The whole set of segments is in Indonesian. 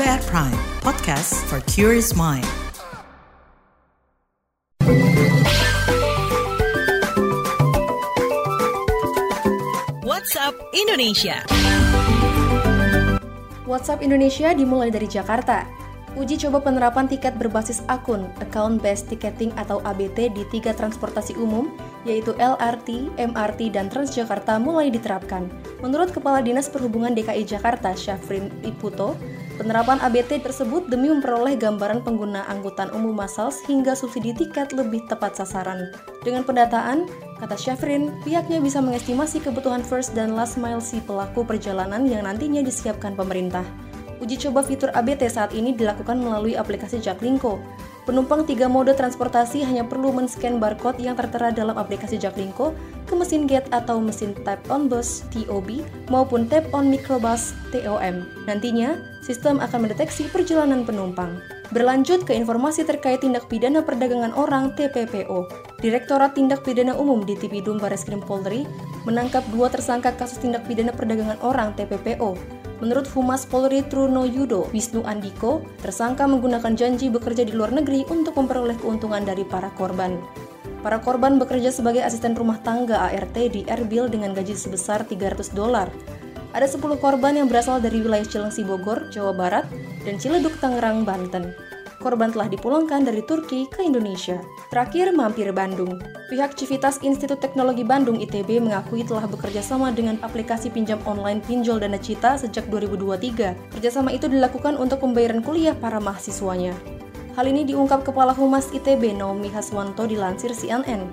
At Prime, podcast for curious mind. WhatsApp Indonesia. WhatsApp Indonesia dimulai dari Jakarta. Uji coba penerapan tiket berbasis akun (Account Based Ticketing) atau ABT di tiga transportasi umum, yaitu LRT, MRT, dan Transjakarta mulai diterapkan. Menurut Kepala Dinas Perhubungan DKI Jakarta, Syafrin Iputo, penerapan ABT tersebut demi memperoleh gambaran pengguna angkutan umum massal hingga subsidi tiket lebih tepat sasaran. Dengan pendataan, kata Syafrin, pihaknya bisa mengestimasi kebutuhan first dan last mile si pelaku perjalanan yang nantinya disiapkan pemerintah. Uji coba fitur ABT saat ini dilakukan melalui aplikasi Jaklingko. Penumpang tiga mode transportasi hanya perlu men-scan barcode yang tertera dalam aplikasi Jaklingko ke mesin gate atau mesin tap on bus TOB maupun tap on microbus TOM. Nantinya, sistem akan mendeteksi perjalanan penumpang. Berlanjut ke informasi terkait tindak pidana perdagangan orang TPPO. Direktorat Tindak Pidana Umum di Tipidum Bareskrim Polri menangkap dua tersangka kasus tindak pidana perdagangan orang TPPO Menurut Humas Polri Truno Yudo, Wisnu Andiko, tersangka menggunakan janji bekerja di luar negeri untuk memperoleh keuntungan dari para korban. Para korban bekerja sebagai asisten rumah tangga ART di Erbil dengan gaji sebesar 300 dolar. Ada 10 korban yang berasal dari wilayah Cilengsi Bogor, Jawa Barat, dan Ciledug Tangerang, Banten korban telah dipulangkan dari Turki ke Indonesia. Terakhir, mampir Bandung. Pihak Civitas Institut Teknologi Bandung ITB mengakui telah bekerja sama dengan aplikasi pinjam online Pinjol Dana Cita sejak 2023. Kerjasama itu dilakukan untuk pembayaran kuliah para mahasiswanya. Hal ini diungkap Kepala Humas ITB Naomi Haswanto dilansir CNN.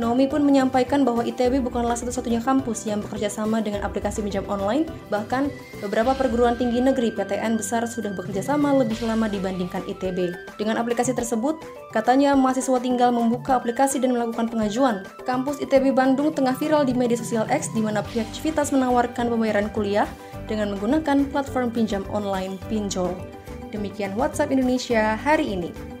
Naomi pun menyampaikan bahwa ITB bukanlah satu-satunya kampus yang bekerja sama dengan aplikasi pinjam online, bahkan beberapa perguruan tinggi negeri PTN besar sudah bekerja sama lebih lama dibandingkan ITB. Dengan aplikasi tersebut, katanya mahasiswa tinggal membuka aplikasi dan melakukan pengajuan. Kampus ITB Bandung tengah viral di media sosial X di mana pihak Civitas menawarkan pembayaran kuliah dengan menggunakan platform pinjam online Pinjol. Demikian WhatsApp Indonesia hari ini.